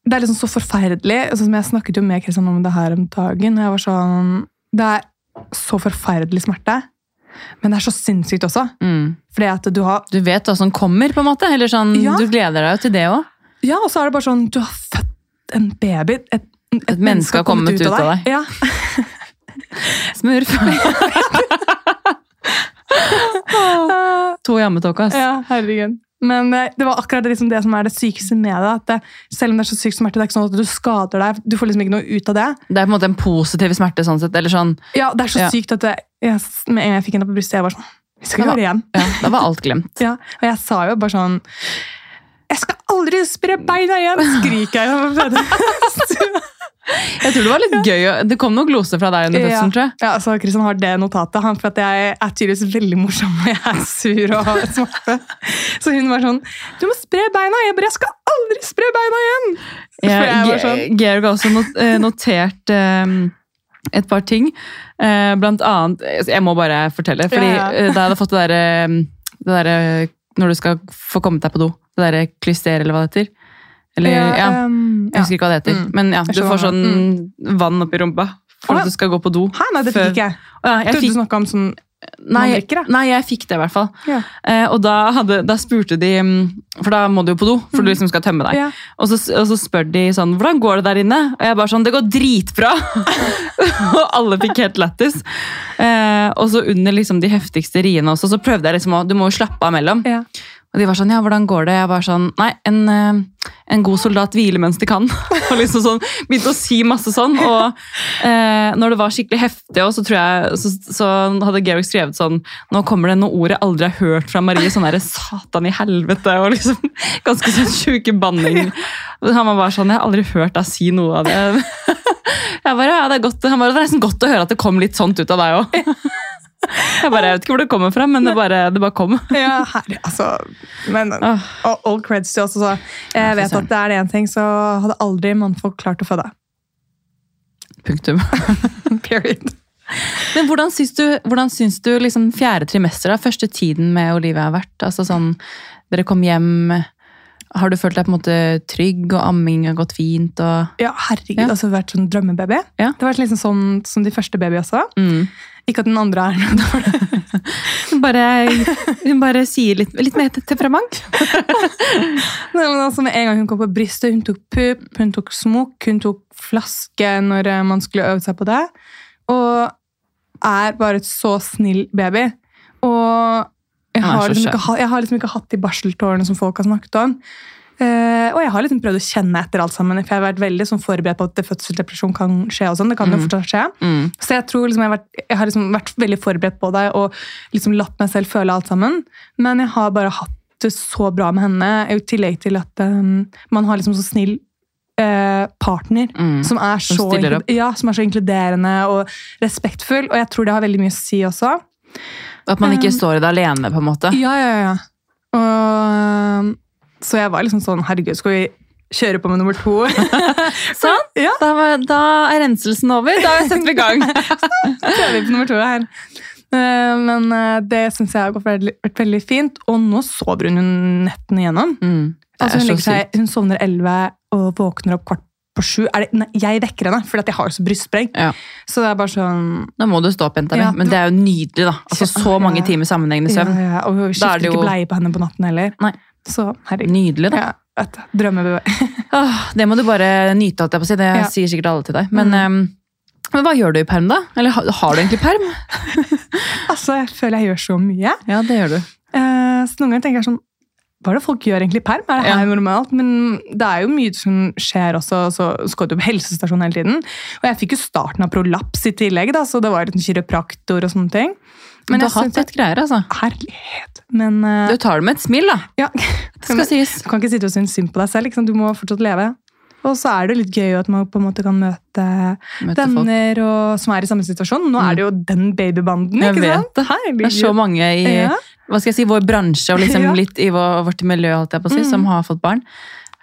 det er liksom så forferdelig. Altså, jeg snakket jo med Kristian om det her om dagen. og jeg var sånn, Det er så forferdelig smerte. Men det er så sinnssykt også. Mm. Fordi at du har Du vet hva som kommer, på en måte? Eller sånn, Ja. Du gleder deg jo til det òg. Ja, og så er det bare sånn Du har født en baby. Et, et, menneske har kommet ut av deg. Ja. Smurf. to jammetåke, ass. ja, herregud. Men eh, det var akkurat liksom det som er det sykeste med det. at det, Selv om det er så syk smerte, det er ikke sånn at du skader deg. Du får liksom ikke noe ut av det. Det er på en måte en positiv smerte, sånn sett. Eller sånn, Ja, Det er så Ja. sykt at det, jeg, med en gang jeg fikk henne på brystet, jeg var sånn Vi skal gjøre det igjen. ja, Da var alt glemt. Ja, og jeg sa jo bare sånn Jeg skal aldri spre beina igjen! Skriker jeg. Jeg tror det var litt gøy. Det kom noen gloser fra deg under fødselen, tror jeg. Ja, så Kristian har det notatet. Han, for at jeg er tydeligvis veldig morsom når jeg er sur og smarte. Så hun var sånn Du må spre beina! Jeg bare Jeg skal aldri spre beina igjen! Sånn, Georg har også not, eh, notert eh, et par ting. Eh, Blant annet Jeg må bare fortelle. Fordi Ja, ja. eh, da jeg hadde fått det derre det derre Når du skal få kommet deg på do. Det derre klyster, eller hva det heter. Eller, ja, ja, Jeg husker ikke hva det heter. Mm. Men ja, du får sånn vann oppi rumpa for at du skal gå på do. Hæ, nei, det fikk ikke jeg. Ja, Jeg jeg trodde du snakka om sånn nei, nei, jeg fikk det i hvert fall. Ja. Eh, og da, hadde, da spurte de mm, For da må du jo på do, for du liksom skal tømme deg. Ja. Og, så, og så spør de sånn Hvordan går det der inne? Og jeg bare sånn Det går dritbra! og alle fikk helt lættis. Eh, og så under liksom de heftigste riene også, så prøvde jeg liksom å Du må jo slappe av mellom. Ja. Og de var sånn Ja, hvordan går det? Jeg var sånn Nei, en, eh, en god soldat hviler mens de kan. og liksom sånn Begynte å si masse sånn. Og eh, når det var skikkelig heftig, også, så tror jeg så, så hadde Georg skrevet sånn Nå kommer det noe ord jeg aldri har hørt fra Marie. Sånn derre satan i helvete. Og liksom ganske sånn sjuke banning. Han var bare sånn Jeg har aldri hørt deg si noe av det. Jeg bare, ja, det er godt, han bare, det er nesten godt å høre at det kom litt sånt ut av deg òg. Jeg bare, jeg vet ikke hvor det kommer fra, men det bare, det bare kom. Ja, herre, altså Men og all creds til oss. Altså. Jeg vet at det er én ting, så hadde aldri mannfolk klart å føde. Punktum. Period. Men hvordan syns du, hvordan syns du liksom fjerde trimester, da, første tiden med Olivia har vært? Altså sånn, Dere kom hjem, har du følt deg på en måte trygg, og amming har gått fint? og... Ja, herregud, Ja. altså vært sånn drømmebaby. Ja. Det har vært liksom sånn som de første baby også. Mm. Ikke at den andre er noe dårlig. Hun, bare, hun bare sier litt, litt mer temperament. Nei, men altså Med en gang hun kom på brystet, hun tok pupp, hun tok smokk, hun tok flaske når eh, man skulle øve seg på det. Og er bare et så snill baby. Og jeg har, liksom ikke, jeg har liksom ikke hatt de barseltårene som folk har snakket om. Uh, og jeg har liksom prøvd å kjenne etter alt sammen, for jeg har vært veldig sånn forberedt på at fødselsdepresjon kan skje. og sånn, det kan jo Mm. fortsatt skje. Mm. Så jeg tror liksom jeg, har vært, jeg har liksom vært veldig forberedt på det og liksom latt meg selv føle alt sammen. Men jeg har bare hatt det så bra med henne, i tillegg til at um, man har liksom så snill eh, partner. Mm. Som er, så som, ja, som er så inkluderende og respektfull. Og jeg tror det har veldig mye å si også. At man ikke Um, står i det alene, på en måte. Ja, ja, ja. Og, så jeg var liksom sånn Herregud, skal vi kjøre på med nummer to? Sånn, Ja. da, var- da er renselsen over. Da setter vi i gang. så kjører vi på nummer to her. Eh, Men eh, det syns jeg har gått veldig, vært veldig fint. Og nå sover hun nettene igjennom. Mm. Altså, hun, seg, hun sovner elleve og våkner opp kvart på sju. Det, nei, jeg vekker henne, for jeg har jo så brystspreng. Ja. Så det er bare sånn Nå må du stå opp, jenta mi. Men det er jo nydelig, da. Altså, Så mange timer sammenhengende ja, søvn. ja, Og hun er skifter jo- ikke bleie på henne på natten heller. Nei. Så herregud. Nydelig, da. Ja, det må du bare nyte, holdt jeg på å si. Det Ja. sier sikkert alle til deg. Men, Mm. um, men hva gjør du i perm, da? Eller har, har du egentlig perm? altså, jeg føler jeg gjør så mye. Ja, det gjør du. Uh, så noen ganger tenker jeg sånn Hva er det folk gjør egentlig i perm? Er det her Ja. normalt? Men det er jo mye som skjer også, så skal du på helsestasjon hele tiden. Og jeg fikk jo starten av prolaps i tillegg, da, så det var en kiropraktor og sånne ting. Men du jeg har hatt litt greier, altså. Herlighet. Men uh, Du tar det med et smil, da. ja. Det skal Men- sies. Du kan ikke sitte og synes synd på deg selv. Liksom. Du må fortsatt leve. Og så er det litt gøy at man på en måte kan møte Møte venner og, som er i samme situasjon. Nå Mm. er det jo den babybanden. Jeg ikke vet sant? det. Herregud. Det er så mange i Ja. Hva skal jeg si, vår bransje og liksom Ja. litt i vår, vårt miljø holdt jeg på å si, Mm. som har fått barn.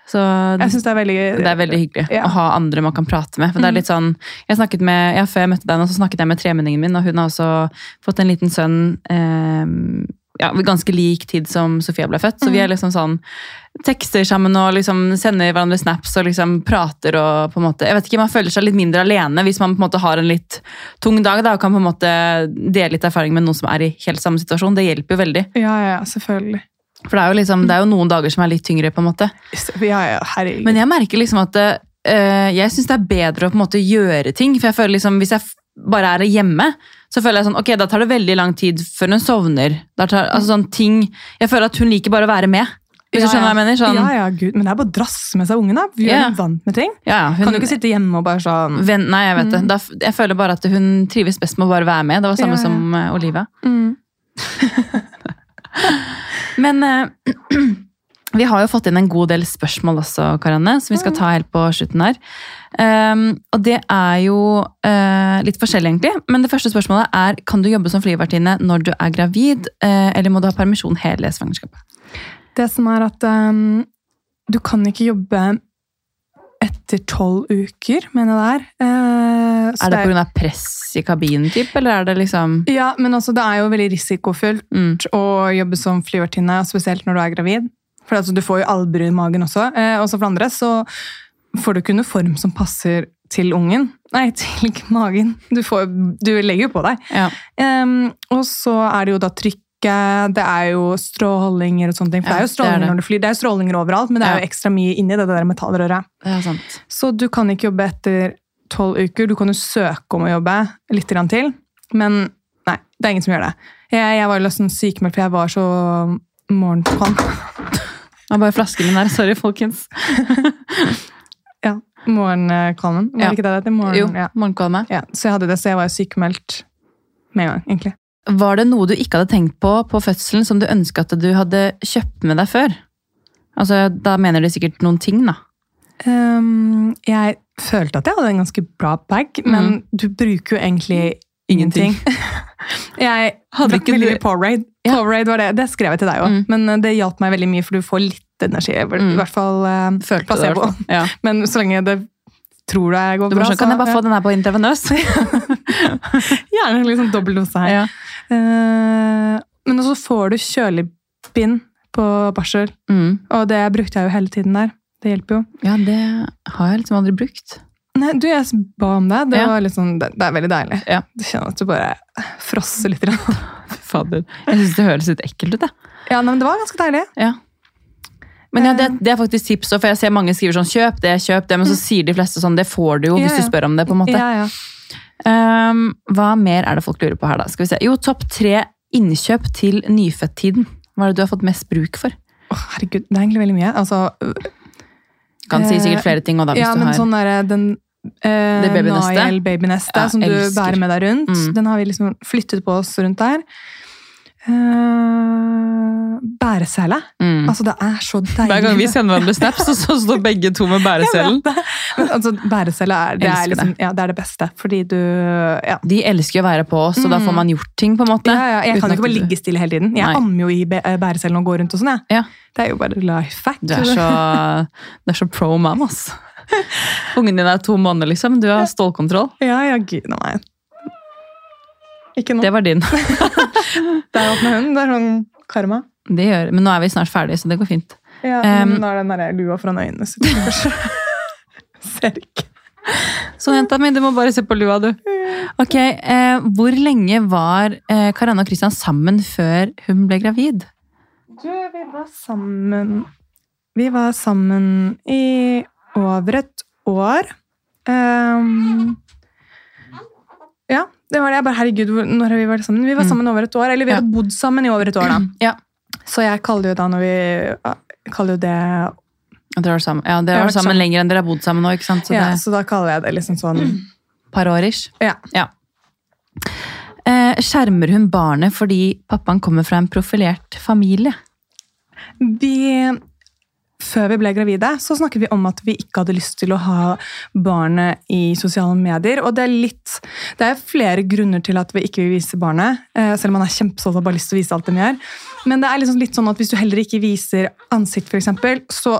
Så Jeg synes det er veldig det er veldig hyggelig Ja. å ha andre man kan prate med. For det er Mm. litt sånn, jeg snakket med, ja, Før jeg møtte deg, nå, så snakket jeg med tremenningen min, og hun har også fått en liten sønn eh, ja, ganske lik tid som Sofia ble født. Så vi er liksom sånn tekster sammen og liksom sender hverandre snaps og liksom prater og på en måte Jeg vet ikke, Man føler seg litt mindre alene hvis man på en måte har en litt tung dag da, og kan på en måte dele litt erfaring med noen som er i helt samme situasjon. Det hjelper jo veldig. Ja, ja, selvfølgelig. For det er jo liksom, det er jo noen dager som er litt tyngre, på en måte. Ja, ja, herregud. Men jeg merker liksom at eh, jeg syns det er bedre å på en måte gjøre ting. For jeg føler liksom, hvis jeg bare er hjemme, så føler jeg sånn, ok, da tar det veldig lang tid før hun sovner. Tar, altså sånn ting, Jeg føler at hun liker bare å være med. Hvis du skjønner hva jeg mener? Sånn, Ja, ja, gud. Men det er bare å drasse med seg ungen. da. Vi er Ja. vant med ting. ja, ja, hun, Kan du ikke sitte hjemme og bare sånn ven, nei, jeg vet det. Da, jeg føler bare at hun trives best med å bare være med. Det var samme Ja, ja. som uh, Olivia. mm. Men eh, vi har jo fått inn en god del spørsmål også, Karianne, som vi skal ta helt på slutten her. Um, og det er jo uh, litt forskjellig, egentlig. Men det første spørsmålet er kan du jobbe som flyvertinne når du er gravid, uh, eller må du ha permisjon hele svangerskapet? Det som er at um, du kan ikke jobbe etter tolv uker, mener jeg det er. Eh, Er det pga. press i kabinen, typ, eller er det liksom Ja, men altså, det er jo veldig risikofullt mm, å jobbe som flyvertinne, spesielt når du er gravid. For altså, du får jo albuer i magen også. Eh, også for andre så får du ikke noe form som passer til ungen. Nei, til magen. Du, får, du legger jo på deg. Ja. Ehm, og så er det jo da trykket, det er jo strålinger og sånne ting. For Ja, det er jo det er strålinger det. når du flyr. Det er jo strålinger overalt, men det er jo ekstra mye inni det der metallrøret. Det sant. Så du kan ikke jobbe etter tolv uker. Du kan jo søke om å jobbe litt til, men nei, det er ingen som gjør det. Jeg, jeg var jo liksom sykemeldt, for jeg var så morgenkvalm. Det er bare flasken min der. Sorry, folkens. Ja, morgenkvalmen. Var Ja. det ikke det det? Morgen, Jo, ja. morgenkvalme. Ja, så jeg hadde det, så jeg var sykemeldt med en gang, egentlig. Var det noe du ikke hadde tenkt på på fødselen som du ønska at du hadde kjøpt med deg før? Altså, Da mener du sikkert noen ting, da. Um, jeg følte at jeg hadde en ganske bra bag, men du bruker jo egentlig Ingenting. jeg Hadde ikke veldig mye Powerade. Ja. Powerade var det. Det skrev jeg til deg òg, Mm. men eh, det hjalp meg veldig mye, for du får litt energi. I Mm. hvert fall eh, Følte det, placebo. fall. Ja. Men så lenge det tror du går Du bra, sånn, kan jeg bare få den her på intravenøs? Gjerne liksom dobbel dose her. ja. Uh, men også får du kjølig bind på barsel, Mm. og det brukte jeg jo hele tiden der. Det hjelper jo. ja, det har jeg liksom aldri brukt. Nei, du, jeg ba om det. Det, Ja. sånn, det, det er veldig deilig. Ja. Du kjenner at du bare frosser litt. fader. Jeg syns det høres litt ekkelt ut, Det. Ja, nei, men det var ganske deilig. Ja. Men ja, det, det er faktisk tips, for jeg ser mange skriver sånn 'kjøp det', kjøp det, men så sier de fleste sånn 'det får du jo hvis du spør om det'. på en måte. Ja, ja. Um, hva mer er det folk lurer på her, da? Skal vi se. Jo, topp tre innkjøp til nyfødttiden. Hva er det du har fått mest bruk for? Oh, herregud, det er egentlig veldig mye. Altså, Kan si Eh, sikkert flere ting da. Ja, du men har... sånn der, den eh, Det babynestet? Ja, som du elsker. bærer med deg rundt. Mm. Den har vi liksom flyttet på oss rundt der. Uh, bæresele. mm. Altså, det er så deilig. Hver gang vi sender hverandre snaps, så, så står begge to med bæreselen. Altså, bæresele er det, er liksom, ja, det er det beste, fordi du ja. De elsker å være på oss, og da får man gjort ting. på en måte. Ja, ja, jeg kan jo ikke bare ligge stille hele tiden. Jeg Nei. ammer jo i eh, bæreselen og går rundt og sånn. jeg. Ja. Det er jo bare life fact. Du er så, du er så pro mam, ass. Ungen din er to måneder, liksom. Du har stålkontroll. Ja, ja, gud a meg. Ikke nå. Det var din. Det er alt med hunden. Det er sånn karma. Det gjør, Men nå er vi snart ferdige, så det går fint. Ja, Um, men nå er den der lua foran øynene. Så kanskje ser ikke. Sånn, jenta mi, du må bare se på lua, du. Ok, eh, Hvor lenge var eh, Karanne og Christian sammen før hun ble gravid? Du, vi var sammen Vi var sammen i over et år. Um, ja, det var det. Jeg bare, herregud, når har vi vært sammen? Vi var Mm. sammen over et år. Eller vi Ja. hadde bodd sammen i over et år, da. Ja, Så jeg kaller jo da når vi kaller jo det Dere har vært sammen, ja, dere har vært sammen sammen. lenger enn dere har bodd sammen nå, ikke sant? Så ja, det Så da kaller jeg det liksom sånn er et par år ish. Ja. Eh, skjermer hun barnet fordi pappaen kommer fra en profilert familie? Vi før vi ble gravide, så snakket vi om at vi ikke hadde lyst til å ha barnet i sosiale medier. Og det er litt Det er flere grunner til at vi ikke vil vise barnet. eh, Selv om man er kjempestolt og bare lyst til å vise alt de gjør. Men det er liksom litt sånn at hvis du heller ikke viser ansikt, eksempel, så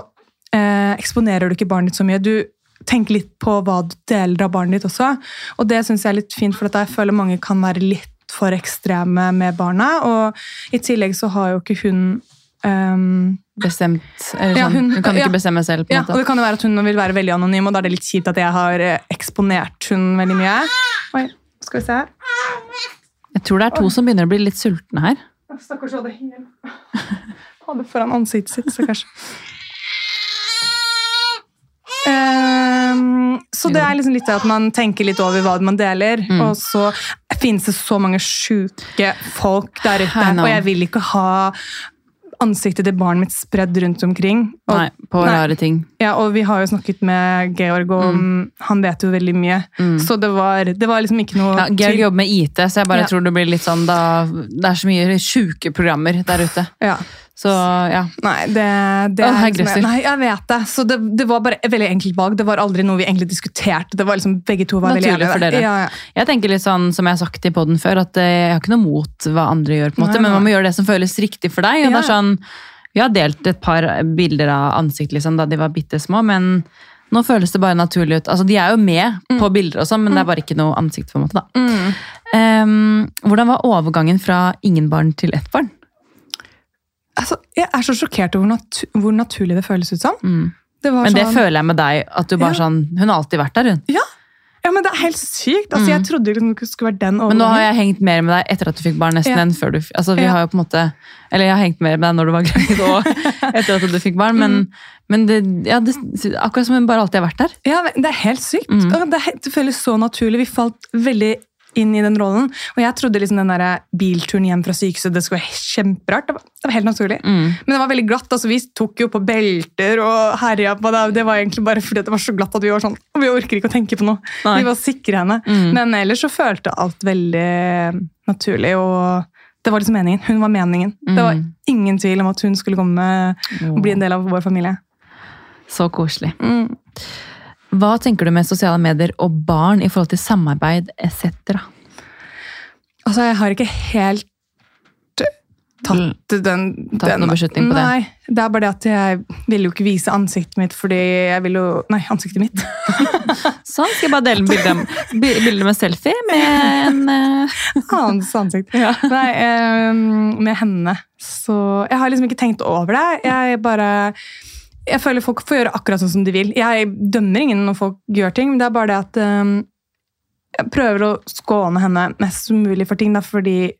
eh, eksponerer du ikke barnet ditt så mye. Du tenker litt på hva du deler av barnet ditt også. Og det syns jeg er litt fint, for jeg føler mange kan være litt for ekstreme med barna. Og i tillegg så har jo ikke hun ehm, Bestemt eller Ja, sånn. hun- hun, kan ikke ja. bestemme selv. på en Ja, og det kan jo være at hun vil være veldig anonym, og da er det litt kjipt at jeg har eh, eksponert hun veldig mye. Oi, skal vi se. her. Jeg tror det er to som begynner å bli litt sultne her. Stakkars hadde helt Hadde foran ansiktet sitt, så kanskje. Ehm, så det er liksom litt det at man tenker litt over hva man deler. Mm. Og så finnes det så mange sjuke folk der ute, og jeg vil ikke ha ansiktet til barnet mitt spredd rundt omkring. Og, Nei, på Nei. rare ting. Ja, og vi har jo snakket med Georg, og han vet jo veldig mye. Mm. Så det var, det var liksom ikke noe Ja, Georg jobber med IT, så jeg bare Ja. tror det blir litt sånn da, Det er så mye sjuke programmer der ute. Ja. Så ja. Nei, det, det Åh, er jeg liksom- Nei, jeg vet det. Så det, det var bare et veldig enkelt valg. Det var aldri noe vi egentlig diskuterte. Det var liksom, Begge to var veldig Naturlig enige. for dere. Ja, ja. Jeg tenker litt sånn, som jeg har sagt i podden før, at eh, jeg har ikke noe mot hva andre gjør, på en måte, Nei, men man må gjøre det som føles riktig for deg. og det er sånn, Vi har delt et par bilder av ansikt liksom, da de var bitte små, men nå føles det bare naturlig ut. Altså, De er jo med på bilder, og sånn, men det er bare ikke noe ansikt. på en måte da. Mm. Um, hvordan var overgangen fra ingen barn til ett barn? Altså, jeg er så sjokkert over natu hvor naturlig det føles ut som. Mm. Det var Men det sånn, føler jeg med deg, at du bare Ja. sånn Hun har alltid vært der, hun. Ja, men Det er helt sykt. Altså, Jeg trodde liksom det skulle være den overgangen. Men nå har jeg hengt mer med deg etter at du fikk barn, nesten Ja. enn før du Altså, vi Ja. har jo på en måte Eller jeg har hengt mer med deg når du var gravid og etter at du fikk barn, men, men det, ja, det, akkurat som hun bare alltid har vært der. Ja, men Det er helt sykt. Mm. Det, det føles så naturlig. Vi falt veldig inn i den rollen. Og jeg trodde liksom den der bilturen hjem fra sykehuset det skulle være kjemperart. Det var, det var helt naturlig. Mm. Men det var veldig glatt. altså Vi tok jo på belter og herja på det. Det var egentlig bare fordi det var så glatt at vi var sånn Og Vi orker ikke å tenke på noe. Nei. Vi var sikre henne. Mm. Men ellers så følte alt veldig naturlig. og det var liksom meningen. Hun var meningen. Det var Mm. ingen tvil om at hun skulle komme og bli en del av vår familie. Så koselig. Hva tenker du med sosiale medier og barn i forhold til samarbeid etc.? Altså, jeg har ikke helt tatt den, Tatt den noen beslutning på det? Nei, det er bare det at jeg vil jo ikke vise ansiktet mitt fordi jeg vil jo Nei, ansiktet mitt. Sånn, skal jeg bare dele bilde, bilde med selfie med en uh... Hans ansikt. Nei, um, med henne. Så jeg har liksom ikke tenkt over det. Jeg bare Jeg føler folk får gjøre akkurat sånn som de vil. Jeg dømmer ingen når folk gjør ting, men det er bare det at um, jeg prøver å skåne henne mest mulig for ting, da, fordi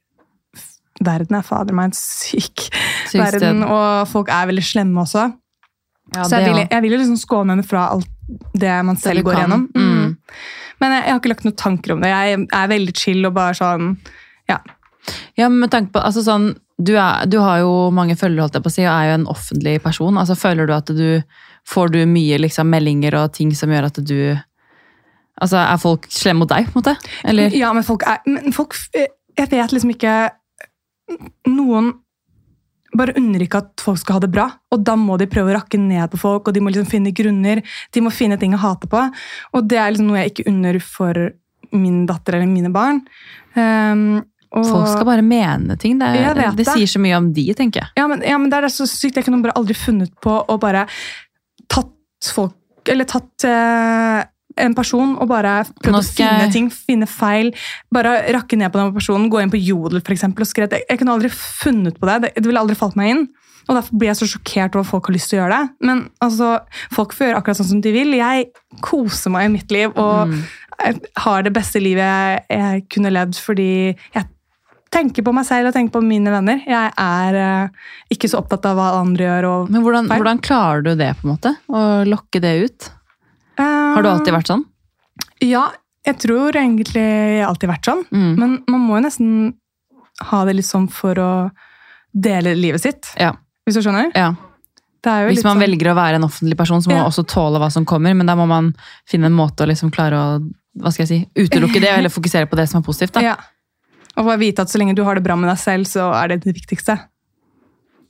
verden er fader meg en syk Syk verden, og folk er veldig slemme også. ja, så jeg vil, jeg vil liksom skåne henne fra alt det man selv selv går gjennom. Mm. Men jeg, jeg har ikke lagt noen tanker om det. Jeg er veldig chill og bare sånn Ja. Ja, men med tanke på, altså sånn, du, er, du har jo mange følgere, holdt jeg på å si, og er jo en offentlig person. Altså, føler du at du får du mye liksom, meldinger og ting som gjør at du Altså, Er folk slemme mot deg, på en måte? Eller? Ja, men folk er men folk, Jeg vet liksom ikke Noen bare unner ikke at folk skal ha det bra, og da må de prøve å rakke ned på folk, og de må liksom finne grunner, de må finne ting å hate på. Og det er liksom noe jeg ikke unner for min datter eller mine barn. Um, og, Folk skal bare mene ting. Det, er, det det. sier så mye om de, tenker jeg. Ja, men, ja, men det er så sykt. Jeg kunne bare aldri funnet på å bare tatt folk Eller tatt eh, en person og bare prøvd å finne ting, finne feil. Bare rakke ned på den personen, gå inn på Jodel for eksempel, og skrevet. Jeg, jeg kunne aldri funnet på det. det. Det ville aldri falt meg inn. Og Derfor blir jeg så sjokkert over at folk har lyst til å gjøre det. Men altså, folk får gjøre akkurat sånn som de vil. Jeg koser meg i mitt liv og Mm. har det beste livet jeg, jeg kunne levd fordi jeg tenker på meg selv og tenker på mine venner. Jeg er eh, ikke så opptatt av hva andre gjør. Men hvordan, hvordan klarer du det, på en måte? Å lokke det ut? Har du alltid vært sånn? Ja, jeg tror egentlig jeg har alltid vært sånn. Mm. Men man må jo nesten ha det litt sånn for å dele livet sitt, Ja. hvis du skjønner? ja. Hvis man sånn, velger å være en offentlig person, så må Ja. man også tåle hva som kommer, men da må man finne en måte å liksom klare å hva skal jeg si, utelukke det, eller fokusere på det som er positivt. Da. Ja. Og bare vite at så lenge du har det bra med deg selv, så er det det viktigste.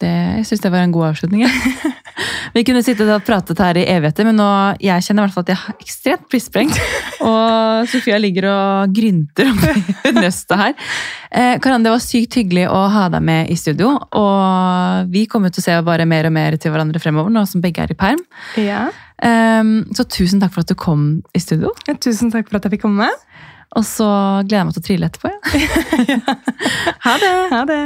Det, jeg syns det var en god avslutning. Ja. Vi kunne sittet og pratet her i evigheter, men nå, jeg kjenner i hvert fall at jeg er ekstremt prissprengt. Og Sofia ligger og grynter om nøstet her. Eh, Karan, det var sykt hyggelig å ha deg med i studio. Og vi kommer til å se bare mer og mer til hverandre fremover, nå som begge er i perm. Ja. Eh, så tusen takk for at du kom i studio. Tusen takk for at jeg fikk komme. Og så gleder jeg meg til å trille etterpå. Ja. ha det! Ha det!